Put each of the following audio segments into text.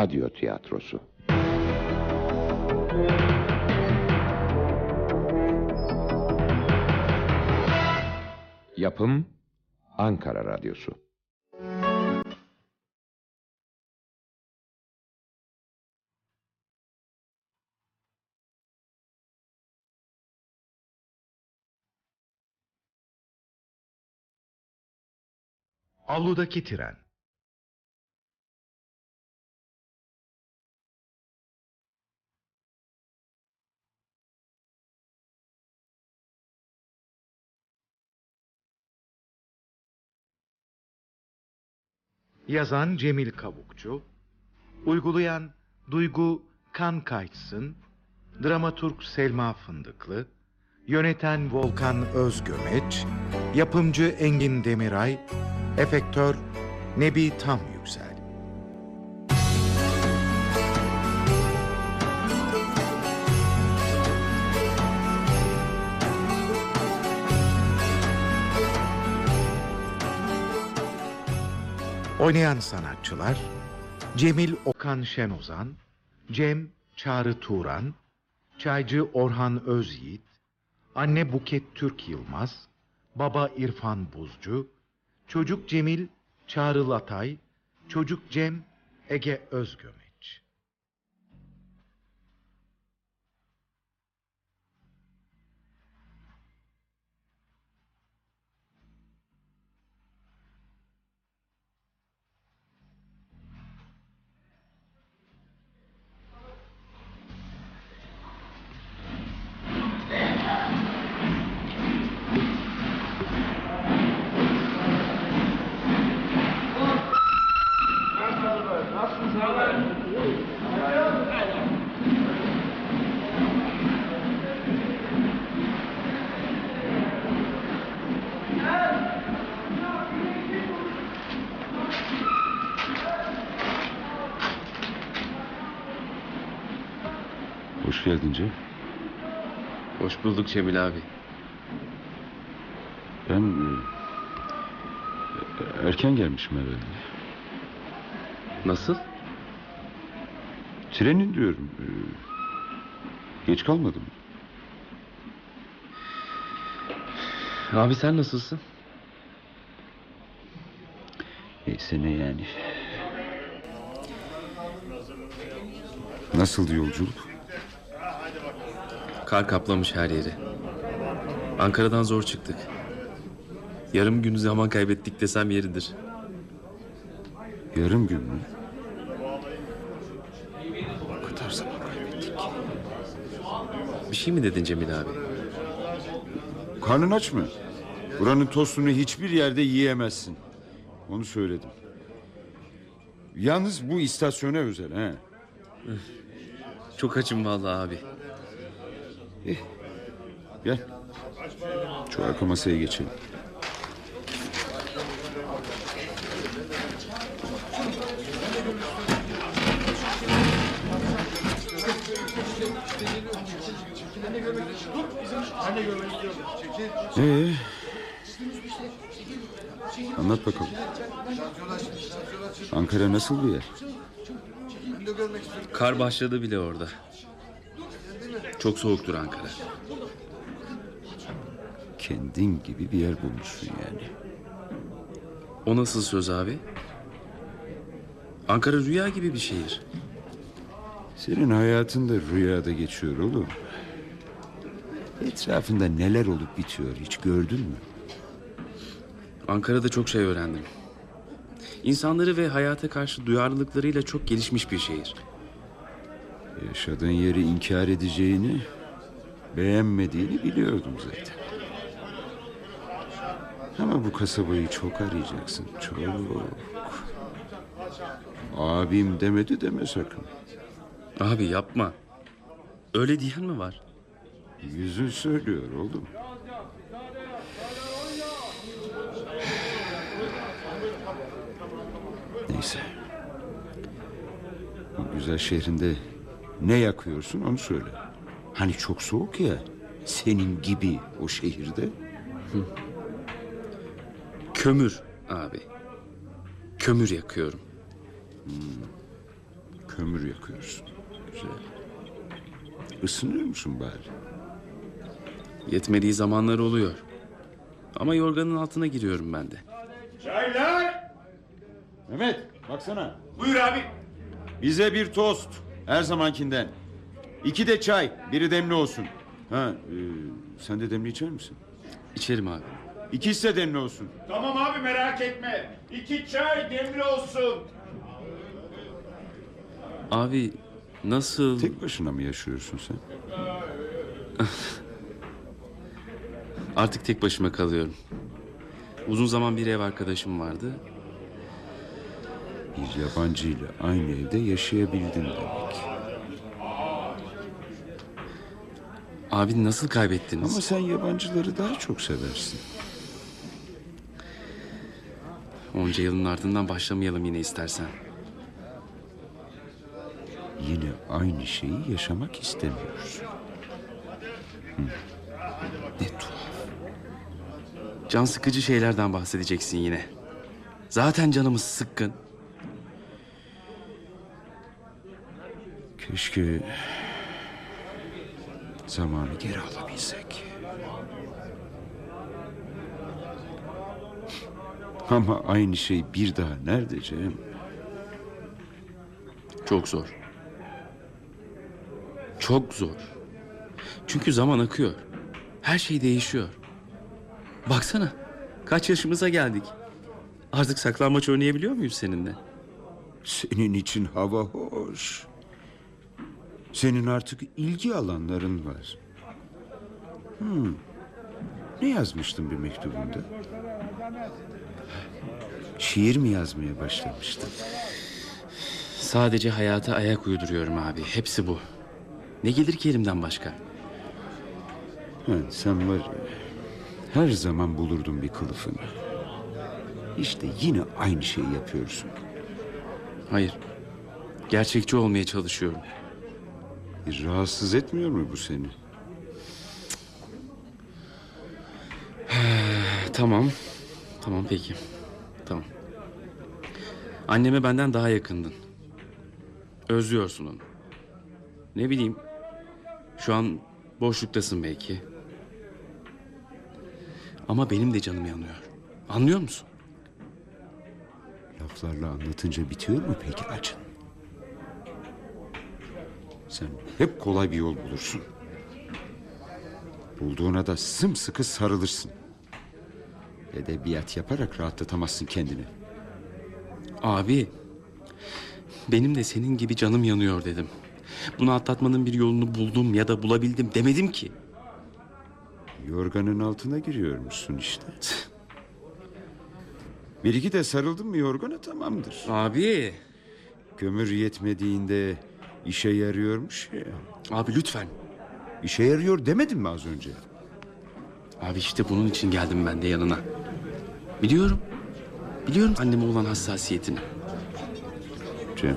radyo tiyatrosu. Yapım Ankara Radyosu. Avludaki tren. Yazan Cemil Kavukçu, uygulayan Duygu Kan Kaytsın, dramaturg Selma Fındıklı, yöneten Volkan Özgömeç, yapımcı Engin Demiray, efektör Nebi Tam Yüksel. Oynayan sanatçılar Cemil Okan Şenozan, Cem Çağrı Turan, Çaycı Orhan Özyiğit, Anne Buket Türk Yılmaz, Baba İrfan Buzcu, Çocuk Cemil Çağrı Latay, Çocuk Cem Ege Özgömeç. Hoş geldin Cem. Hoş bulduk Cemil abi. Ben e, erken gelmişim herhalde. Nasıl? Trenin diyorum. e, geç kalmadım. Abi sen nasılsın? Neyse ne yani. Nasıldı yolculuk? Kar kaplamış her yeri. Ankara'dan zor çıktık. Yarım gün zaman kaybettik desem yeridir. Yarım gün mü? O kadar zaman kaybettik. Bir şey mi dedin Cemil abi? Karnın aç mı? Buranın tostunu hiçbir yerde yiyemezsin. Onu söyledim. Yalnız bu istasyona özel he. Çok açım vallahi abi. Gel. Şu arka masaya geçelim. Ee, anlat bakalım. Ankara nasıl bir yer? Kar başladı bile orada. Çok soğuktur Ankara. Kendin gibi bir yer bulmuşsun yani. O nasıl söz abi? Ankara rüya gibi bir şehir. Senin hayatın da rüyada geçiyor oğlum. Etrafında neler olup bitiyor hiç gördün mü? Ankara'da çok şey öğrendim. İnsanları ve hayata karşı duyarlılıklarıyla çok gelişmiş bir şehir. Yaşadığın yeri inkar edeceğini, beğenmediğini biliyordum zaten. Ama bu kasabayı çok arayacaksın, çok. Abim demedi deme sakın. Abi yapma. Öyle diyen mi var? Yüzün söylüyor oğlum. Neyse. Bu güzel şehrinde ne yakıyorsun onu söyle. Hani çok soğuk ya. Senin gibi o şehirde. Kömür abi. Kömür yakıyorum. kömür yakıyorsun. Güzel. Isınıyor musun bari? Yetmediği zamanlar oluyor. Ama yorganın altına giriyorum ben de. Çaylar! Mehmet baksana. Buyur abi. Bize bir tost. Her zamankinden. İki de çay. Biri demli olsun. Ha, e, sen de demli içer misin? İçerim abi. İkisi de demli olsun. Tamam abi merak etme. İki çay demli olsun. Abi nasıl... Tek başına mı yaşıyorsun sen? Artık tek başıma kalıyorum. Uzun zaman bir ev arkadaşım vardı. Bir yabancıyla aynı evde yaşayabildin demek. Abi nasıl kaybettiniz? Ama sen yabancıları daha çok seversin. Onca yılın ardından başlamayalım yine istersen. Yine aynı şeyi yaşamak istemiyorsun. Hı. Ne tuhaf. Can sıkıcı şeylerden bahsedeceksin yine. Zaten canımız sıkkın. Keşke zamanı geri alabilsek. Ama aynı şey bir daha nerede Cem? Çok zor. Çok zor. Çünkü zaman akıyor. Her şey değişiyor. Baksana. Kaç yaşımıza geldik. Artık saklambaç oynayabiliyor muyuz seninle? Senin için hava hoş. Senin artık ilgi alanların var. Hmm. Ne yazmıştın bir mektubunda? Şiir mi yazmaya başlamıştın? Sadece hayata ayak uyduruyorum abi. Hepsi bu. Ne gelir ki elimden başka? Ha, sen var ya, her zaman bulurdun bir kılıfını. İşte yine aynı şeyi yapıyorsun. Hayır. Gerçekçi olmaya çalışıyorum. E, Rahatsız etmiyor mu bu seni? Tamam. Tamam peki. Tamam. Anneme benden daha yakındın. Özlüyorsun onu. Ne bileyim. Şu an boşluktasın belki. Ama benim de canım yanıyor. Anlıyor musun? Laflarla anlatınca bitiyor mu peki acın? Sen hep kolay bir yol bulursun. Bulduğuna da sımsıkı sarılırsın. Edebiyat yaparak rahatlatamazsın kendini. Abi. Benim de senin gibi canım yanıyor dedim. Bunu atlatmanın bir yolunu buldum ya da bulabildim demedim ki. Yorganın altına giriyormuşsun işte. Bir iki de sarıldın mı yorgana tamamdır. Abi. Kömür yetmediğinde işe yarıyormuş ya. Abi lütfen. İşe yarıyor demedim mi az önce? Abi işte bunun için geldim ben de yanına. Biliyorum. Biliyorum anneme olan hassasiyetini. Cem.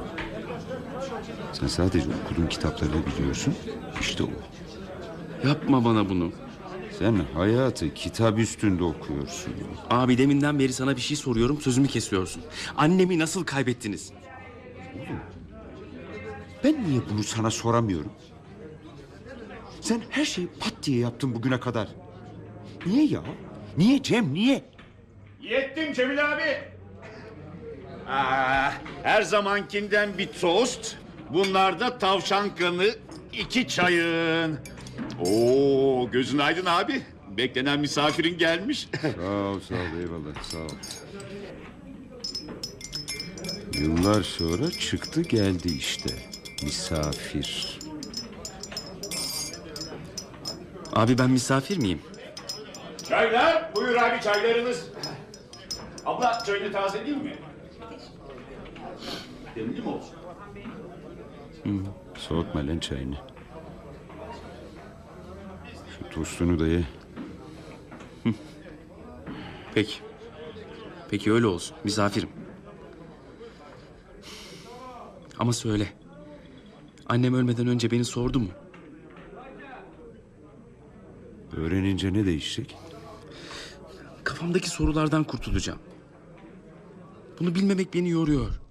Sen sadece okuduğun kitaplarını biliyorsun. İşte o. Yapma bana bunu. Sen hayatı kitap üstünde okuyorsun. Abi deminden beri sana bir şey soruyorum sözümü kesiyorsun. Annemi nasıl kaybettiniz? Ben niye bunu sana soramıyorum? Sen her şeyi pat diye yaptın bugüne kadar. Niye ya? Niye Cem niye? Yettim Cemil abi. Aa, her zamankinden bir tost. Bunlar da tavşan kanı iki çayın. Oo gözün aydın abi. Beklenen misafirin gelmiş. Sağ ol sağ ol eyvallah sağ ol. Yıllar sonra çıktı geldi işte. Misafir. Abi ben misafir miyim? Çaylar. Buyur abi çaylarınız. Abla çayını taze değil mi? Demli mi olsun? Soğutma lan çayını. Şu tostunu da ye. Peki. Peki öyle olsun. Misafirim. Ama söyle. Annem ölmeden önce beni sordu mu? Öğrenince ne değişecek? Kafamdaki sorulardan kurtulacağım. Bunu bilmemek beni yoruyor.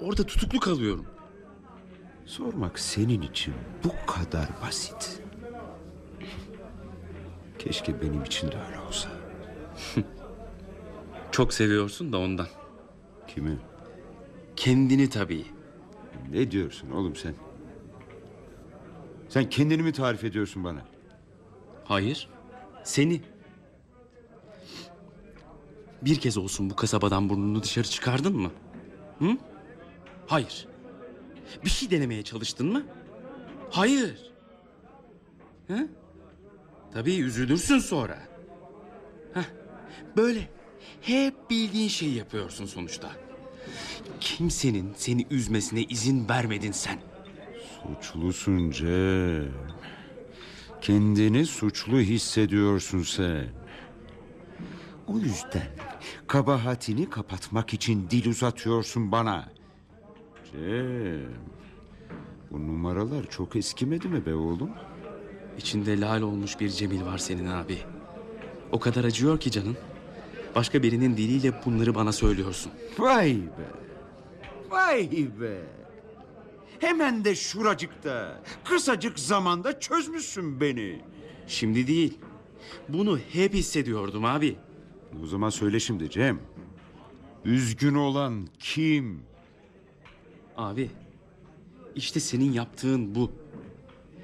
Orada tutuklu kalıyorum. Sormak senin için bu kadar basit. Keşke benim için de öyle olsa. Çok seviyorsun da ondan. Kimi? Kendini tabii. Ne diyorsun oğlum sen? Sen kendini mi tarif ediyorsun bana? Hayır. Seni. Bir kez olsun bu kasabadan burnunu dışarı çıkardın mı? Hı? Hayır. Bir şey denemeye çalıştın mı? Hayır. Hı? Tabii üzülürsün sonra. Heh, böyle hep bildiğin şeyi yapıyorsun sonuçta. Kimsenin seni üzmesine izin vermedin sen. Suçlusun Cem. Kendini suçlu hissediyorsun sen. O yüzden kabahatini kapatmak için dil uzatıyorsun bana. Cem. Bu numaralar çok eskimedi mi be oğlum? İçinde lal olmuş bir Cemil var senin abi. O kadar acıyor ki canın. Başka birinin diliyle bunları bana söylüyorsun. Vay be. Vay be. Hemen de şuracıkta, kısacık zamanda çözmüşsün beni. Şimdi değil. Bunu hep hissediyordum abi. O zaman söyle şimdi Cem. Üzgün olan kim? Abi. işte senin yaptığın bu.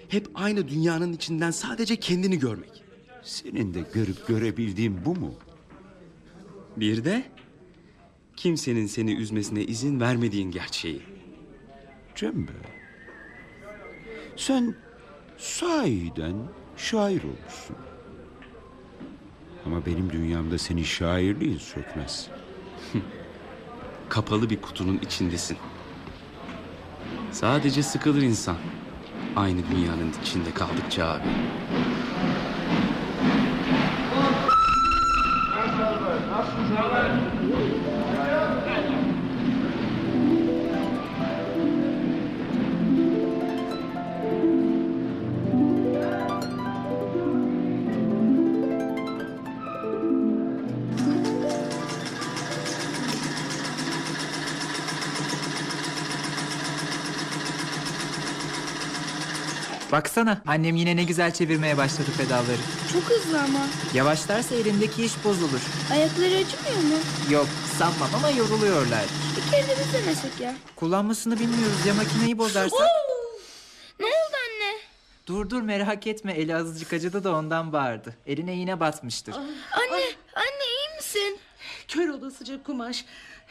Hep aynı dünyanın içinden sadece kendini görmek. Senin de görüp görebildiğin bu mu? Bir de kimsenin seni üzmesine izin vermediğin gerçeği. Cem be. Sen sahiden şair olmuşsun. Ama benim dünyamda senin şairliğin sökmez. Kapalı bir kutunun içindesin. Sadece sıkılır insan. Aynı dünyanın içinde kaldıkça abi. Baksana annem yine ne güzel çevirmeye başladı pedalları. Çok hızlı ama. Yavaşlarsa elindeki iş bozulur. Ayakları acımıyor mu? Yok sanmam ama yoruluyorlar. Bir kere de biz denesek ya. Kullanmasını bilmiyoruz ya makineyi bozarsa. Ne oldu anne? dur dur merak etme eli azıcık acıdı da ondan bağırdı. Eline iğne batmıştır. Anne, anne iyi misin? Kör olasıca kumaş.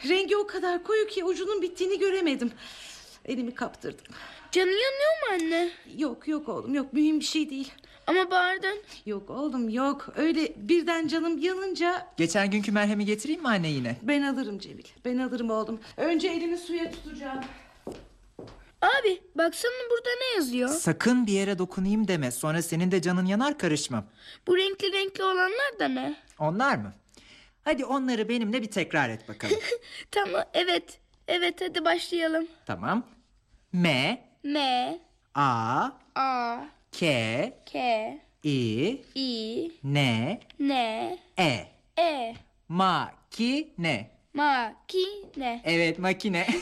Rengi o kadar koyu ki ucunun bittiğini göremedim. Elimi kaptırdım. Canın yanıyor mu anne? Yok yok oğlum yok mühim bir şey değil. Ama bağırdın. Yok oğlum yok öyle birden canım yanınca Geçen günkü merhemi getireyim mi anne yine? ben alırım Cemil. Ben alırım oğlum. Önce elini suya tutacağım. Abi baksana burada ne yazıyor? Sakın bir yere dokunayım deme sonra senin de canın yanar karışmam. Bu renkli renkli olanlar da ne? Onlar mı? Hadi onları benimle bir tekrar et bakalım. Tamam evet. Evet hadi başlayalım. tamam. M, M, A, A, K, K, I, I, N, N, E. E, Makine. makine. Evet makine.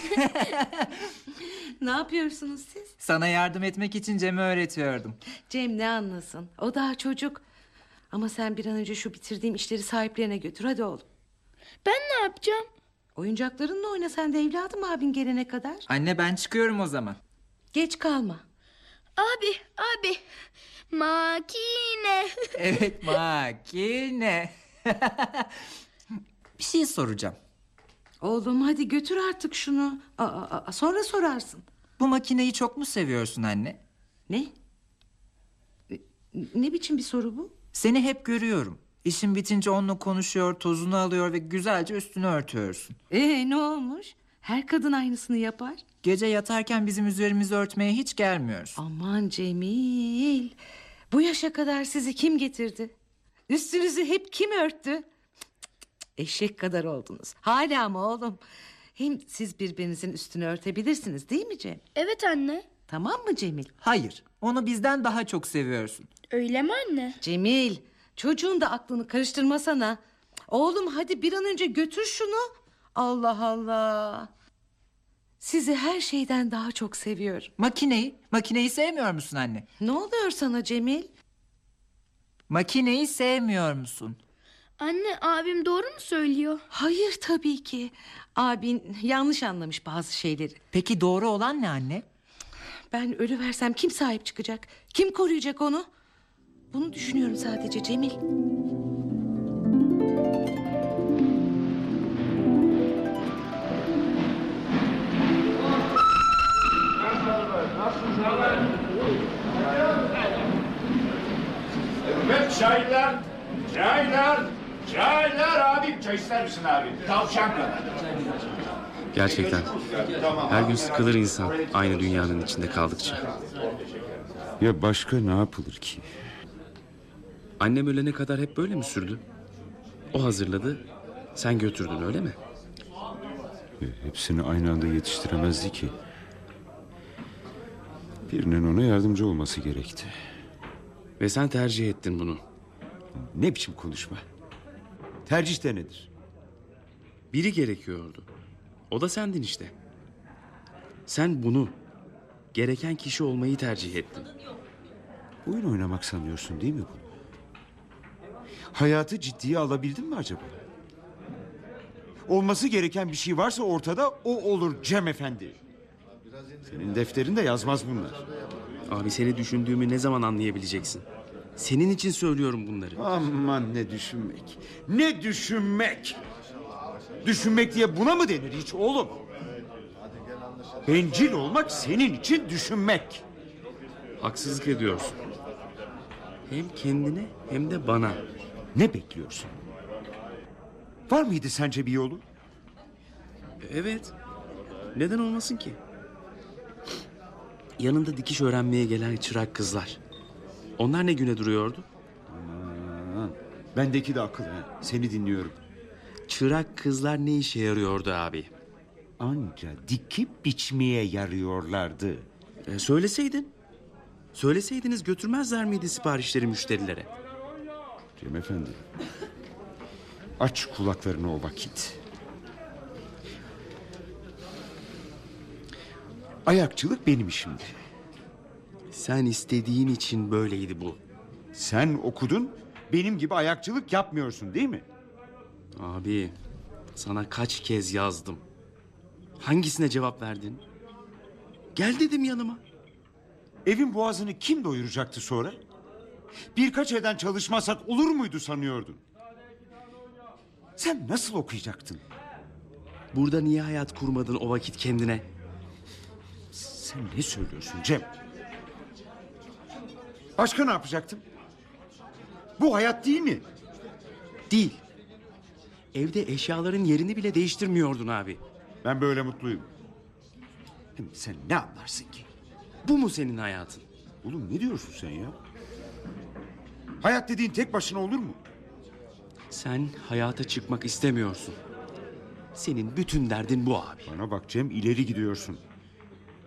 Ne yapıyorsunuz siz? Sana yardım etmek için Cem'i öğretiyordum. Cem ne anlasın? O daha çocuk. Ama sen bir an önce şu bitirdiğim işleri sahiplerine götür hadi oğlum. Ben ne yapacağım? Oyuncaklarınla oyna sen de evladım abin gelene kadar. Anne ben çıkıyorum o zaman. Geç kalma. Abi, abi. Makine. Evet makine. bir şey soracağım. Oğlum hadi götür artık şunu. Aa, aa, sonra sorarsın. Bu makineyi çok mu seviyorsun anne? Ne? E, Ne biçim bir soru bu? Seni hep görüyorum. İşin bitince onunla konuşuyor, tozunu alıyor ve güzelce üstünü örtüyorsun. Ee ne olmuş? Her kadın aynısını yapar. Gece yatarken bizim üzerimizi örtmeye hiç gelmiyorsun. Aman Cemil. Bu yaşa kadar sizi kim getirdi? Üstünüzü hep kim örttü? Eşek kadar oldunuz. Hala mı oğlum? Hem siz birbirinizin üstünü örtebilirsiniz değil mi Cem? Evet anne. Tamam mı Cemil? Hayır, onu bizden daha çok seviyorsun. Öyle mi anne? Cemil, çocuğun da aklını karıştırmasana. Oğlum hadi bir an önce götür şunu. Allah Allah. Sizi her şeyden daha çok seviyorum. Makineyi, makineyi sevmiyor musun anne? Ne oluyor sana Cemil? Makineyi sevmiyor musun? Anne abim doğru mu söylüyor? Hayır tabii ki. Abin yanlış anlamış bazı şeyleri. Peki doğru olan ne anne? Ben ölü versem kim sahip çıkacak? Kim koruyacak onu? Bunu düşünüyorum sadece Cemil. Çaylar, çaylar, çaylar abi. Çay ister misin abi? Tavşan kadar. Gerçekten. Her gün sıkılır insan aynı dünyanın içinde kaldıkça. Ya başka ne yapılır ki? Annem ölene kadar hep böyle mi sürdü? O hazırladı, sen götürdün öyle mi? E, Hepsini aynı anda yetiştiremezdi ki. Birinin ona yardımcı olması gerekti. Ve sen tercih ettin bunu. Ne biçim konuşma? Tercih de nedir? Biri gerekiyordu. O da sendin işte. Sen bunu, gereken kişi olmayı tercih ettin. Oyun oynamak sanıyorsun değil mi bunu? Hayatı ciddiye alabildin mi acaba? Olması gereken bir şey varsa ortada o olur Cem Efendi. Senin defterinde yazmaz bunlar. Abi seni düşündüğümü ne zaman anlayabileceksin? Senin için söylüyorum bunları. Aman ne düşünmek. Ne düşünmek. Düşünmek diye buna mı denir hiç oğlum? Bencil olmak senin için düşünmek. Haksızlık ediyorsun. Hem kendine hem de bana. Ne bekliyorsun? Var mıydı sence bir yolu? Evet. Neden olmasın ki? Yanında dikiş öğrenmeye gelen çırak kızlar. Onlar ne güne duruyordu? Aman, bendeki de akıl ha. Seni dinliyorum. Çırak kızlar ne işe yarıyordu abi? Anca dikip biçmeye yarıyorlardı. E, söyleseydin. Söyleseydiniz götürmezler miydi siparişleri müşterilere? Cem Efendi. Aç kulaklarını o vakit. Ayakçılık benim işimdi. Sen istediğin için böyleydi bu. Sen okudun, benim gibi ayakçılık yapmıyorsun değil mi? Abi sana kaç kez yazdım. Hangisine cevap verdin? Gel dedim yanıma. Evin boğazını kim doyuracaktı sonra? Birkaç aydan çalışmazsak olur muydu sanıyordun? Sen nasıl okuyacaktın? Burada niye hayat kurmadın o vakit kendine? Sen ne söylüyorsun Cem? Başka ne yapacaktım? Bu hayat değil mi? Değil. Evde eşyaların yerini bile değiştirmiyordun abi. Ben böyle mutluyum. Hem sen ne anlarsın ki? Bu mu senin hayatın? Oğlum ne diyorsun sen ya? Hayat dediğin tek başına olur mu? Sen hayata çıkmak istemiyorsun. Senin bütün derdin bu abi. Bana bak Cem ileri gidiyorsun.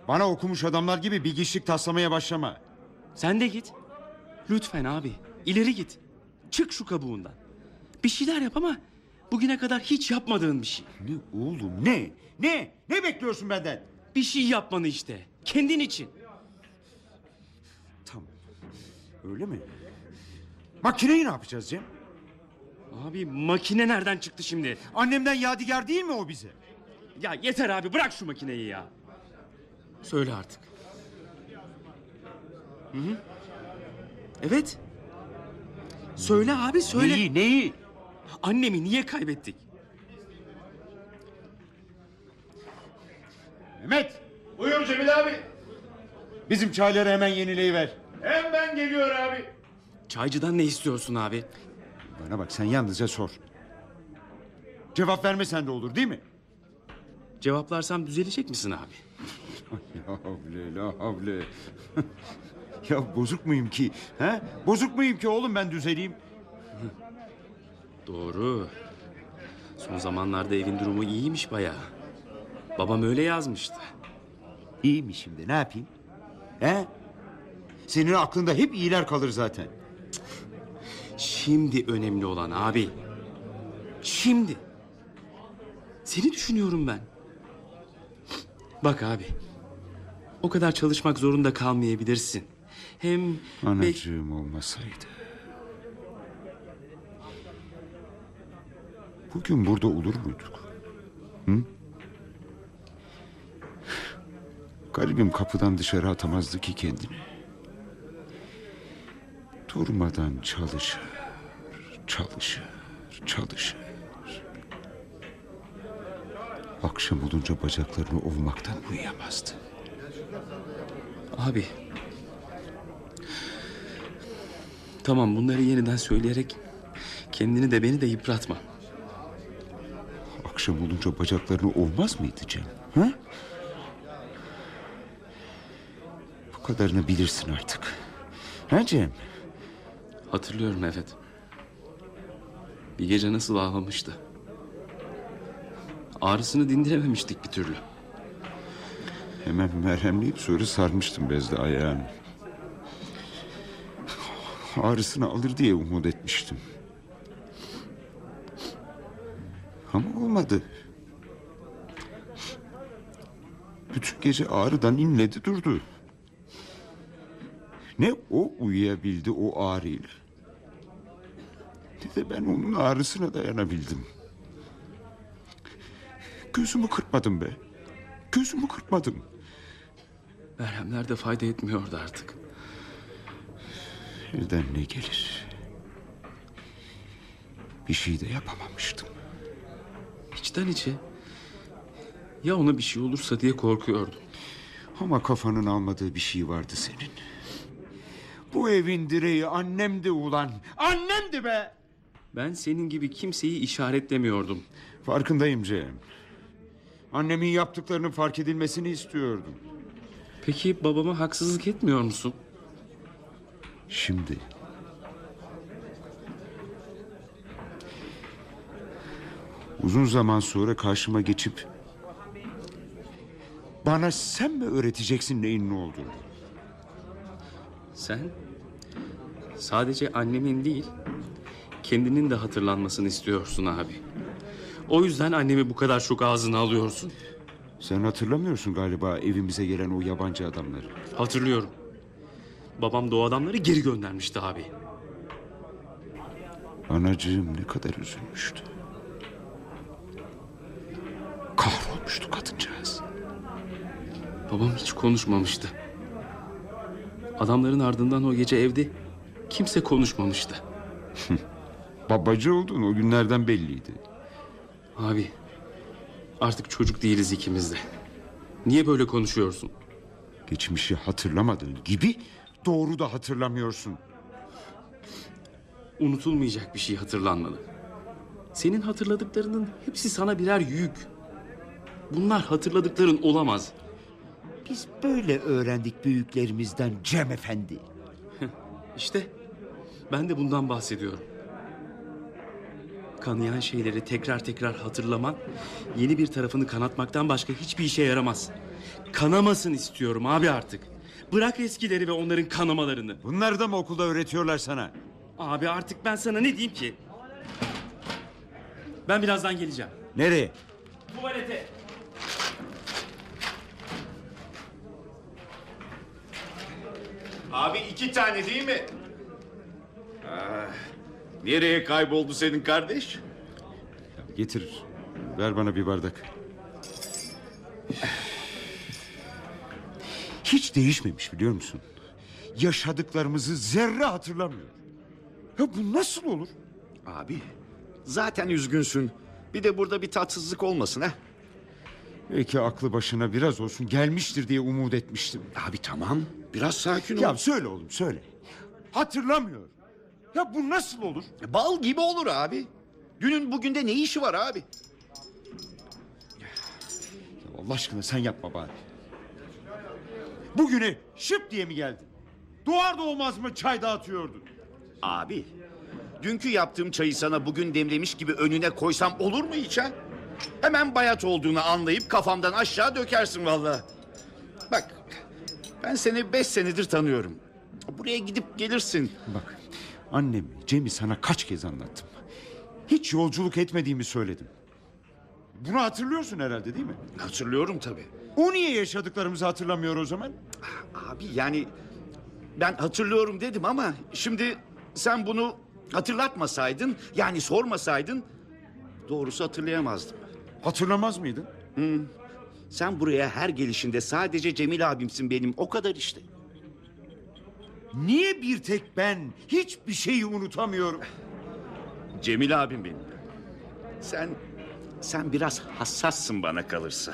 Bana okumuş adamlar gibi bilgiçlik taslamaya başlama. Sen de git. Lütfen abi. ileri git. Çık şu kabuğundan. Bir şeyler yap ama bugüne kadar hiç yapmadığın bir şey. Ne oğlum ne? Ne? Ne bekliyorsun benden? Bir şey yapmanı işte. Kendin için. Tamam. Öyle mi? Makineyi ne yapacağız Cem? Abi makine nereden çıktı şimdi? Annemden yadigar değil mi o bize? Ya yeter abi bırak şu makineyi ya. Söyle artık. Hı hı. Evet. Söyle abi söyle. Neyi neyi? Annemi niye kaybettik? Mehmet Buyur Cemil abi. bizim çayları hemen yenileyiver. Hemen geliyor abi. Çaycıdan ne istiyorsun abi? Bana bak sen yalnızca sor. Cevap vermesen de olur değil mi? Cevaplarsam düzelecek misin abi? La havle la havle. ya bozuk muyum ki? He? Bozuk muyum ki oğlum ben düzeleyim? Doğru. Son zamanlarda evin durumu iyiymiş bayağı. Babam öyle yazmıştı. İyi mi şimdi ne yapayım? He? Senin aklında hep iyiler kalır zaten. Şimdi önemli olan abi. Şimdi. Seni düşünüyorum ben. Bak abi. O kadar çalışmak zorunda kalmayabilirsin. Hem Anacığım olmasaydı. Bugün burada olur muyduk? Hı? Garibim kapıdan dışarı atamazdı ki kendini. Durmadan çalışır, çalışır, çalışır. Akşam olunca bacaklarını ovmaktan uyuyamazdı. Abi. Tamam bunları yeniden söyleyerek kendini de beni de yıpratma. Akşam olunca bacaklarını ovmaz mıydı Cem? Ha? Bu kadarını bilirsin artık. Ha Cem? Hatırlıyorum evet. Bir gece nasıl ağlamıştı. Ağrısını dindirememiştik bir türlü. Hemen merhemleyip sonra sarmıştım bezle ayağını. Ağrısını alır diye umut etmiştim. Ama olmadı. Bütün gece ağrıdan inledi durdu. Ne o uyuyabildi o ağrıyla. Ne de ben onun ağrısına dayanabildim. Gözümü kırpmadım be. Gözümü kırpmadım. Merhemler de fayda etmiyordu artık. Elden ne gelir? Bir şey de yapamamıştım. İçten içe. Ya ona bir şey olursa diye korkuyordum. Ama kafanın almadığı bir şey vardı senin. Bu evin direği annemdi ulan. Annemdi be! Ben senin gibi kimseyi işaretlemiyordum. Farkındayım Cem. Annemin yaptıklarının fark edilmesini istiyordum. Peki babama haksızlık etmiyor musun? Şimdi... Uzun zaman sonra karşıma geçip... Bana sen mi öğreteceksin neyin ne olduğunu? Sen sadece annemin değil, kendinin de hatırlanmasını istiyorsun abi. O yüzden annemi bu kadar çok ağzına alıyorsun. Sen hatırlamıyorsun galiba evimize gelen o yabancı adamları. Hatırlıyorum. Babam da o adamları geri göndermişti abi. Anacığım ne kadar üzülmüştü. Kahrolmuştu kadıncağız. Babam hiç konuşmamıştı. Adamların ardından o gece evde kimse konuşmamıştı. Babacı olduğun o günlerden belliydi. Abi artık çocuk değiliz ikimiz de. Niye böyle konuşuyorsun? Geçmişi hatırlamadığın gibi doğru da hatırlamıyorsun. Unutulmayacak bir şey hatırlanmalı. Senin hatırladıklarının hepsi sana birer yük. Bunlar hatırladıkların olamaz. Biz böyle öğrendik büyüklerimizden Cem Efendi. İşte ben de bundan bahsediyorum. Kanayan şeyleri tekrar tekrar hatırlaman yeni bir tarafını kanatmaktan başka hiçbir işe yaramaz. Kanamasın istiyorum abi artık. Bırak eskileri ve onların kanamalarını. Bunları da mı okulda öğretiyorlar sana? Abi artık ben sana ne diyeyim ki? Ben birazdan geleceğim. Nereye? Tuvalete. Abi iki tane değil mi? Ah, nereye kayboldu senin kardeş? Getir. Ver bana bir bardak. Hiç değişmemiş biliyor musun? Yaşadıklarımızı zerre hatırlamıyor. Ya bu nasıl olur? Abi zaten üzgünsün. Bir de burada bir tatsızlık olmasın ha. Belki aklı başına biraz olsun gelmiştir diye umut etmiştim. Abi tamam biraz sakin ol. Ya söyle oğlum söyle. Hatırlamıyor. Ya bu nasıl olur? Bal gibi olur abi. Dünün bugün de ne işi var abi? Ya Allah aşkına sen yapma bari. Bugüne şıp diye mi geldin? Doğar doğmaz mı çay dağıtıyordun? Abi dünkü yaptığım çayı sana bugün demlemiş gibi önüne koysam olur mu hiç ha? Hemen bayat olduğunu anlayıp kafamdan aşağı dökersin vallahi. Bak ben seni beş senedir tanıyorum. Buraya gidip gelirsin. Bak annem Cem'i sana kaç kez anlattım. Hiç yolculuk etmediğimi söyledim. Bunu hatırlıyorsun herhalde değil mi? Hatırlıyorum tabii. O niye yaşadıklarımızı hatırlamıyor o zaman? Abi yani ben hatırlıyorum dedim ama şimdi sen bunu hatırlatmasaydın yani sormasaydın doğrusu hatırlayamazdım. Hatırlamaz mıydın? Sen buraya her gelişinde sadece Cemil abimsin benim o kadar işte. Niye bir tek ben hiçbir şeyi unutamıyorum? Cemil abim benim. Sen sen biraz hassassın bana kalırsa.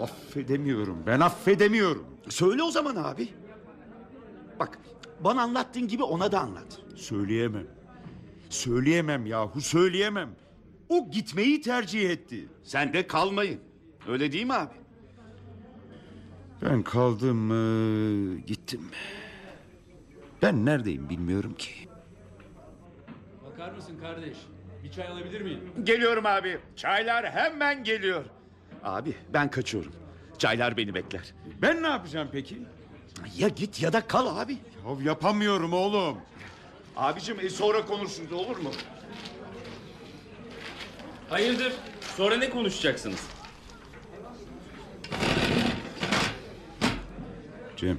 Affedemiyorum. Ben affedemiyorum. Söyle o zaman abi. Bak bana anlattığın gibi ona da anlat. Söyleyemem. Söyleyemem yahu söyleyemem. O gitmeyi tercih etti. Sen de kalmayın. Öyle değil mi abi? Ben kaldım mı gittim? Ben neredeyim bilmiyorum ki. Bakar mısın kardeş? Bir çay alabilir miyim? Geliyorum abi. Çaylar hemen geliyor. Abi ben kaçıyorum. Çaylar beni bekler. Ben ne yapacağım peki? Ya git ya da kal abi. Ya yapamıyorum oğlum. Abicim e, sonra konuşuruz olur mu? Hayırdır? Sonra ne konuşacaksınız? Cem.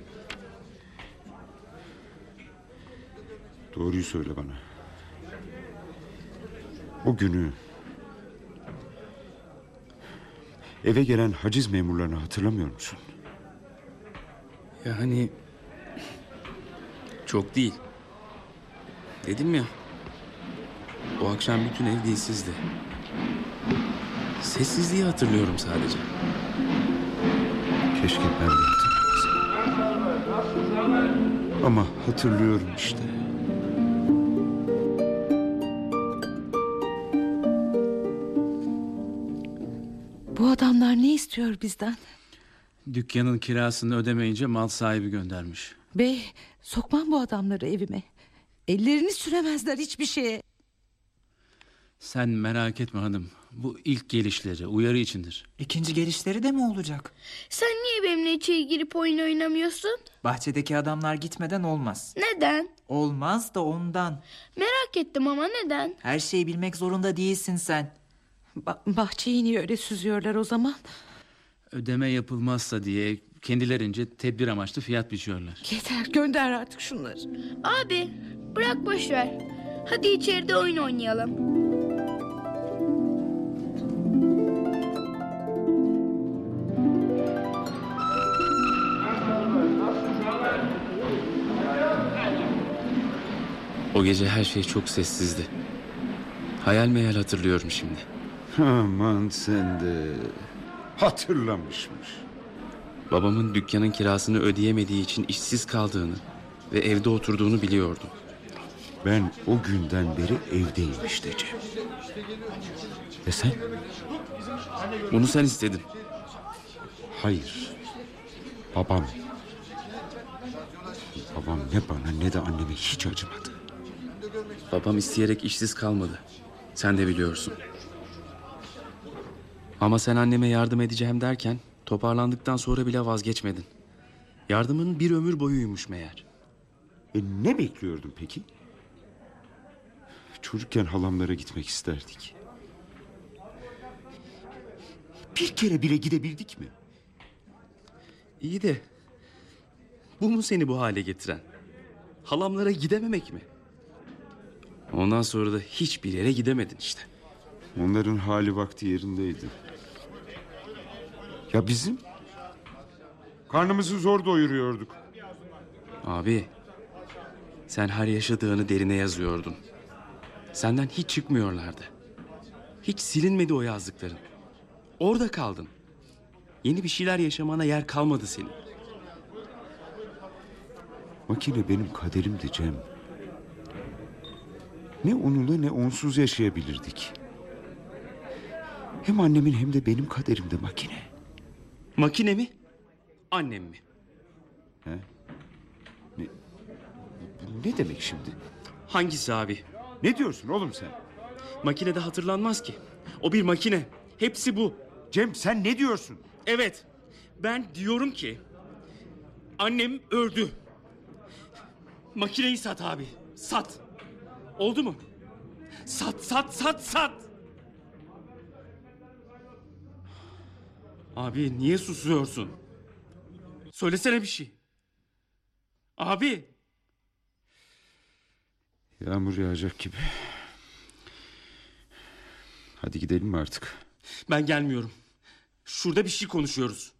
Doğruyu söyle bana. O günü... Eve gelen haciz memurlarını hatırlamıyor musun? Yani çok değil. Dedim ya. O akşam bütün ev dilsizdi. Sessizliği hatırlıyorum sadece. Keşke ben de hatırlasam. Ama hatırlıyorum işte. İstiyor bizden? Dükkanın kirasını ödemeyince mal sahibi göndermiş. Bey sokmam bu adamları evime. Ellerini süremezler hiçbir şeye. Sen merak etme hanım. Bu ilk gelişleri uyarı içindir. İkinci gelişleri de mi olacak? Sen niye benimle içeri girip oyun oynamıyorsun? Bahçedeki adamlar gitmeden olmaz. Neden? Olmaz da ondan. Merak ettim ama neden? Her şeyi bilmek zorunda değilsin sen. Ba- bahçeyi niye öyle süzüyorlar o zaman? Ödeme yapılmazsa diye kendilerince tedbir amaçlı fiyat biçiyorlar. Yeter gönder artık şunları. Abi bırak boş ver. Hadi içeride oyun oynayalım. O gece her şey çok sessizdi. Hayal meyal hatırlıyorum şimdi. Aman sen de hatırlamışmış. Babamın dükkanın kirasını ödeyemediği için işsiz kaldığını ve evde oturduğunu biliyordum. Ben o günden beri evdeyim işte Cem. E sen? Bunu sen istedin. Hayır. Babam. Babam ne bana ne de anneme hiç acımadı. Babam isteyerek işsiz kalmadı. Sen de biliyorsun. Ama sen anneme yardım edeceğim derken toparlandıktan sonra bile vazgeçmedin. Yardımın bir ömür boyuymuş meğer. E ne bekliyordun peki? Çocukken halamlara gitmek isterdik. Bir kere bile gidebildik mi? İyi de bu mu seni bu hale getiren? Halamlara gidememek mi? Ondan sonra da hiçbir yere gidemedin işte. Onların hali vakti yerindeydi. Ya bizim? Karnımızı zor doyuruyorduk. Abi sen her yaşadığını derine yazıyordun. Senden hiç çıkmıyorlardı. Hiç silinmedi o yazdıkların. Orada kaldın. Yeni bir şeyler yaşamana yer kalmadı senin. Makine benim kaderimdi Cem. Ne onunla ne onsuz yaşayabilirdik. Hem annemin hem de benim kaderimdi makine. Makine mi? Annem mi? Bu ne demek şimdi? Hangisi abi? Ne diyorsun oğlum sen? Makinede hatırlanmaz ki. O bir makine. Hepsi bu. Cem sen ne diyorsun? Evet. Ben diyorum ki annem öldü. Makineyi sat abi. Sat. Oldu mu? Sat, sat, sat, sat. Abi niye susuyorsun? Söylesene bir şey. Abi. Yağmur yağacak gibi. Hadi gidelim mi artık? Ben gelmiyorum. Şurada bir şey konuşuyoruz.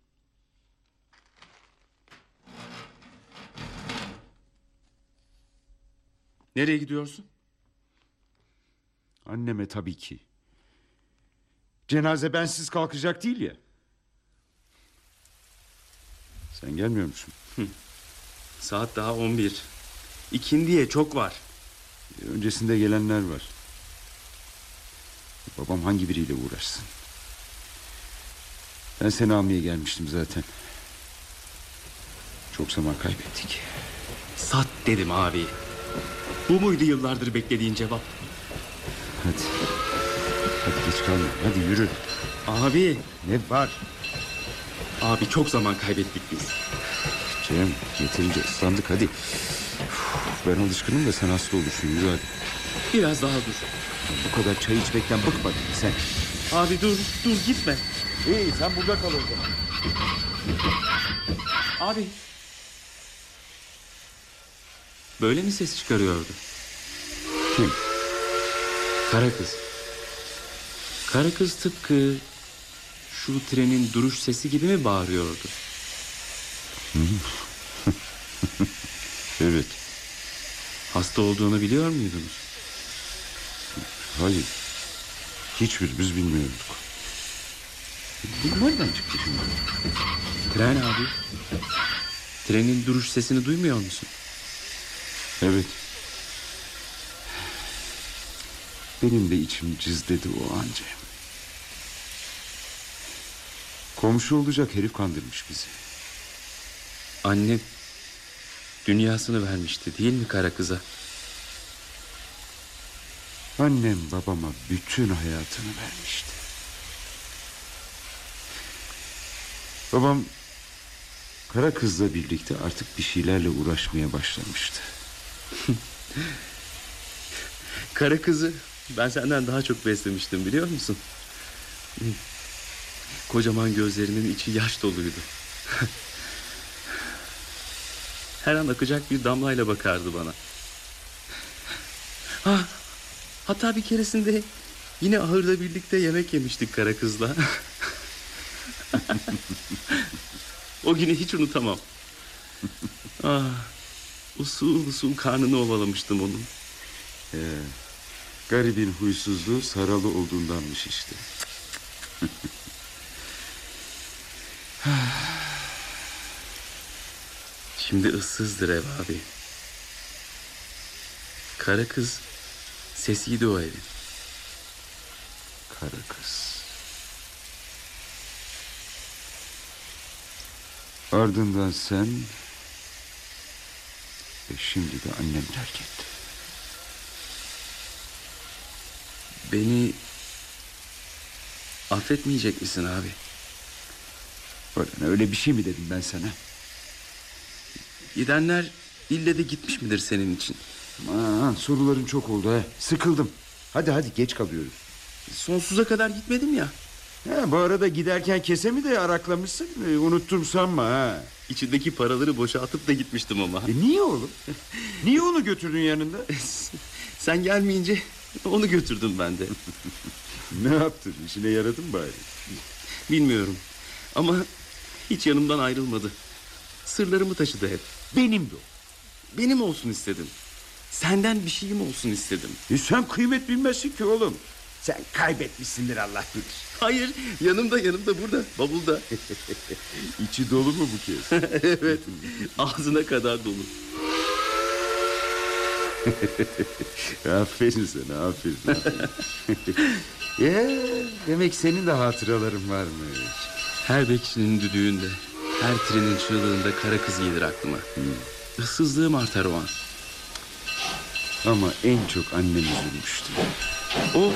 Nereye gidiyorsun? Anneme tabii ki. Cenaze bensiz kalkacak değil ya. Sen gelmiyor musun? Saat daha 11. İkindiye çok var. Öncesinde gelenler var. Babam hangi biriyle uğraşsın? Ben seni almaya gelmiştim zaten. Çok zaman kaybettik. Sat dedim abi. Bu muydu yıllardır beklediğin cevap? Hadi. Hadi geç kalma. Hadi yürü. Abi. Ne var? Abi çok zaman kaybettik biz. Cem yeterince ıslandık hadi. Ben alışkınım da sen hasta olursun yürü hadi. Biraz daha dur. Bu kadar çay içmekten bıkmadın mı sen? Abi dur dur gitme. İyi sen burada kal o zaman. Abi. Böyle mi ses çıkarıyordu? Kim? Kara kız. Kara kız tıpkı şu trenin duruş sesi gibi mi bağırıyordu? Evet. Hasta olduğunu biliyor muydunuz? Hayır. Hiçbirimiz bilmiyorduk. Bu nereden çıktı şimdi? Tren abi. Trenin duruş sesini duymuyor musun? Evet. Benim de içim cızladı o an Cem. Komşu olacak herif kandırmış bizi. Annem dünyasını vermişti değil mi kara kıza? Annem babama bütün hayatını vermişti. Babam kara kızla birlikte artık bir şeylerle uğraşmaya başlamıştı. Kara kızı ben senden daha çok beslemiştim biliyor musun? Kocaman gözlerinin içi yaş doluydu. Her an akacak bir damlayla bakardı bana. Ha, hatta bir keresinde yine ahırda birlikte yemek yemiştik kara kızla. o günü hiç unutamam. Ah, usul usul karnını ovalamıştım onun. Ee, garibin huysuzluğu saralı olduğundanmış işte. Şimdi ıssızdır ev abi. Kara kız sesiydi o evin. Kara kız. Ardından sen ve şimdi de annem terk etti. Beni affetmeyecek misin abi? Öyle, öyle bir şey mi dedim ben sana? Gidenler ille de gitmiş midir senin için? Aman soruların çok oldu ha. Sıkıldım. Hadi hadi geç kalıyoruz. Sonsuza kadar gitmedim ya. Ha, bu arada giderken kesemi de araklamışsın. Ee, unuttum sanma ha. İçindeki paraları boşaltıp da gitmiştim ama. E, niye oğlum? niye onu götürdün yanında? Sen gelmeyince onu götürdüm ben de. ne yaptın? İşine yaradı mı bari? Bilmiyorum. Ama hiç yanımdan ayrılmadı. Sırlarımı taşıdı hep. Benim de o. Benim olsun istedim. Senden bir şeyim olsun istedim. E, sen kıymet bilmezsin ki oğlum. Sen kaybetmişsindir Allah bilir. Hayır yanımda yanımda burada bavulda. İçi dolu mu bu kez? evet ağzına kadar dolu. aferin sana aferin. aferin. ya, demek senin de hatıraların varmış. Her bekçinin düdüğünde, her trenin çığlığında kara kız gelir aklıma. Issızlığım artar o an. Ama en çok annem üzülmüştü. O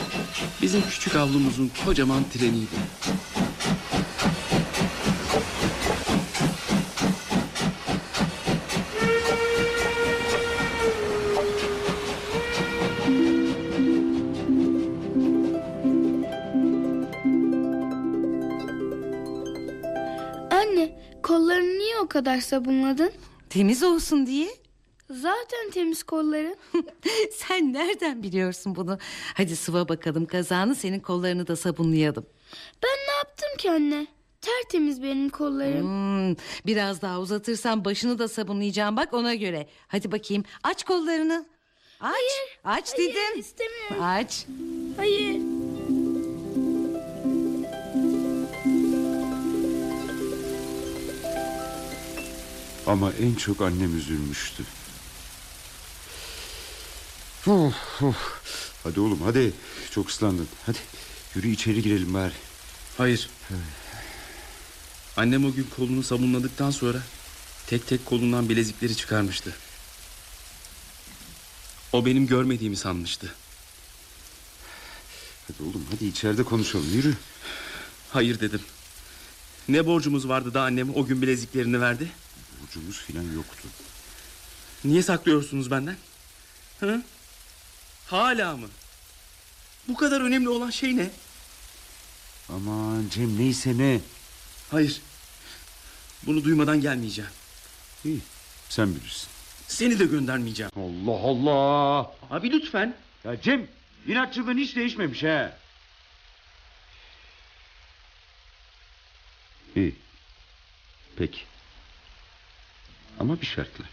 bizim küçük avlumuzun kocaman treniydi. Kadar sabunladın? Temiz olsun diye. Zaten temiz kolların. Sen nereden biliyorsun bunu? Hadi sıva bakalım kazağını senin kollarını da sabunlayalım. Ben ne yaptım ki anne? Tertemiz benim kollarım. Hmm, biraz daha uzatırsan başını da sabunlayacağım bak ona göre. Hadi bakayım aç kollarını. Aç. aç Hayır, dedim. istemiyorum. Aç. Hayır. Ama en çok annem üzülmüştü. Uf, uf. Hadi oğlum hadi. Çok ıslandın. Hadi yürü içeri girelim bari. Hayır. Annem o gün kolunu sabunladıktan sonra tek tek kolundan bilezikleri çıkarmıştı. O benim görmediğimi sanmıştı. Hadi oğlum hadi içeride konuşalım yürü. Hayır dedim. Ne borcumuz vardı da annem o gün bileziklerini verdi? Borcumuz filan yoktu. Niye saklıyorsunuz benden? Hı? Hala mı? Bu kadar önemli olan şey ne? Aman Cem neyse ne. Hayır. Bunu duymadan gelmeyeceğim. İyi sen bilirsin. Seni de göndermeyeceğim. Allah Allah. Abi lütfen. Ya Cem inatçılığın hiç değişmemiş ha. İyi. Peki. Ama bir şartla.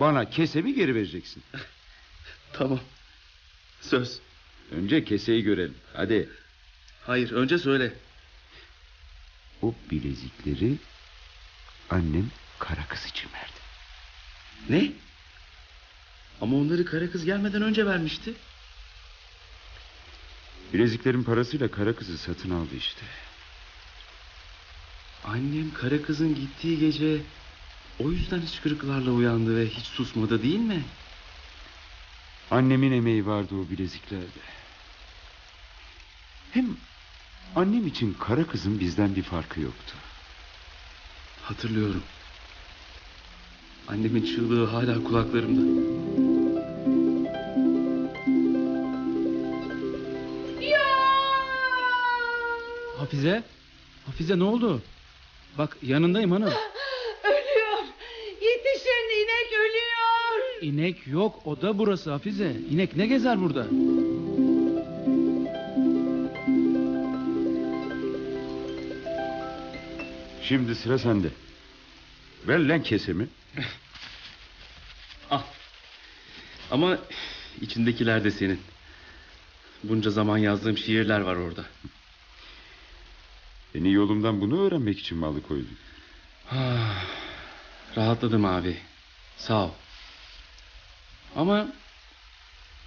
Bana kesemi geri vereceksin. Tamam. Söz. Önce keseyi görelim. Hadi. Hayır önce söyle. O bilezikleri annem kara kız için verdi. Ne? Ama onları kara kız gelmeden önce vermişti. Bileziklerin parasıyla kara kızı satın aldı işte. Annem kara kızın gittiği gece o yüzden hıçkırıklarla uyandı ve hiç susmadı değil mi? Annemin emeği vardı o bileziklerde. Hem annem için kara kızın bizden bir farkı yoktu. Hatırlıyorum. Annemin çığlığı hala kulaklarımda. Hafize? Hafize ne oldu? Bak yanındayım hanım. Ölüyor. Yetişin inek ölüyor. İnek yok o da burası Hafize. İnek ne gezer burada? Şimdi sıra sende. Ver lan kesemi. Al. Ama içindekiler de senin. Bunca zaman yazdığım şiirler var orada. Beni yolumdan bunu öğrenmek için mi alıkoydun? Ah, Rahatladım abi. Sağ ol. Ama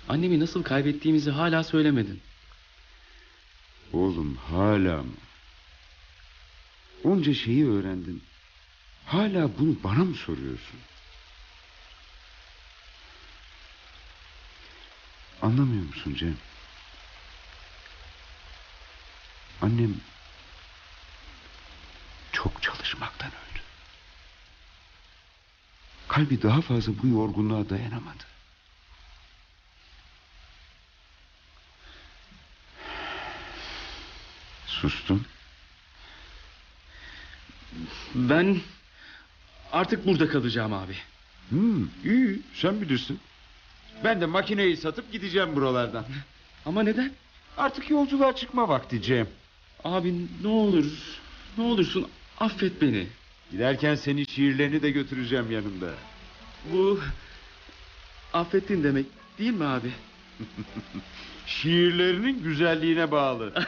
annemi nasıl kaybettiğimizi hala söylemedin. Oğlum hala mı? Onca şeyi öğrendin. Hala bunu bana mı soruyorsun? Anlamıyor musun Cem? Annem çok çalışmaktan öldü. Kalbi daha fazla bu yorgunluğa dayanamadı. Sustun. Ben artık burada kalacağım abi. Hmm, iyi sen bilirsin. Ben de makineyi satıp gideceğim buralardan. Ama neden? Artık yolculuğa çıkma vakti Cem. Abi ne olur, ne olursun affet beni. Giderken senin şiirlerini de götüreceğim yanımda. Bu affettin demek değil mi abi? Şiirlerinin güzelliğine bağlı.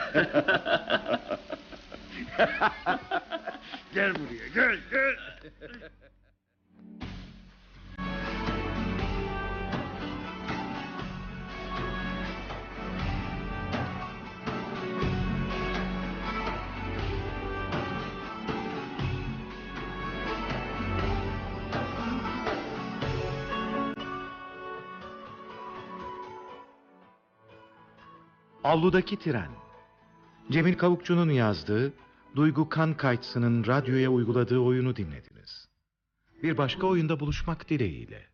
gel buraya gel gel. Avludaki Tren Cemil Kavukçu'nun yazdığı, Duygu Kankaytsı'nın radyoya uyguladığı oyunu dinlediniz. Bir başka oyunda buluşmak dileğiyle.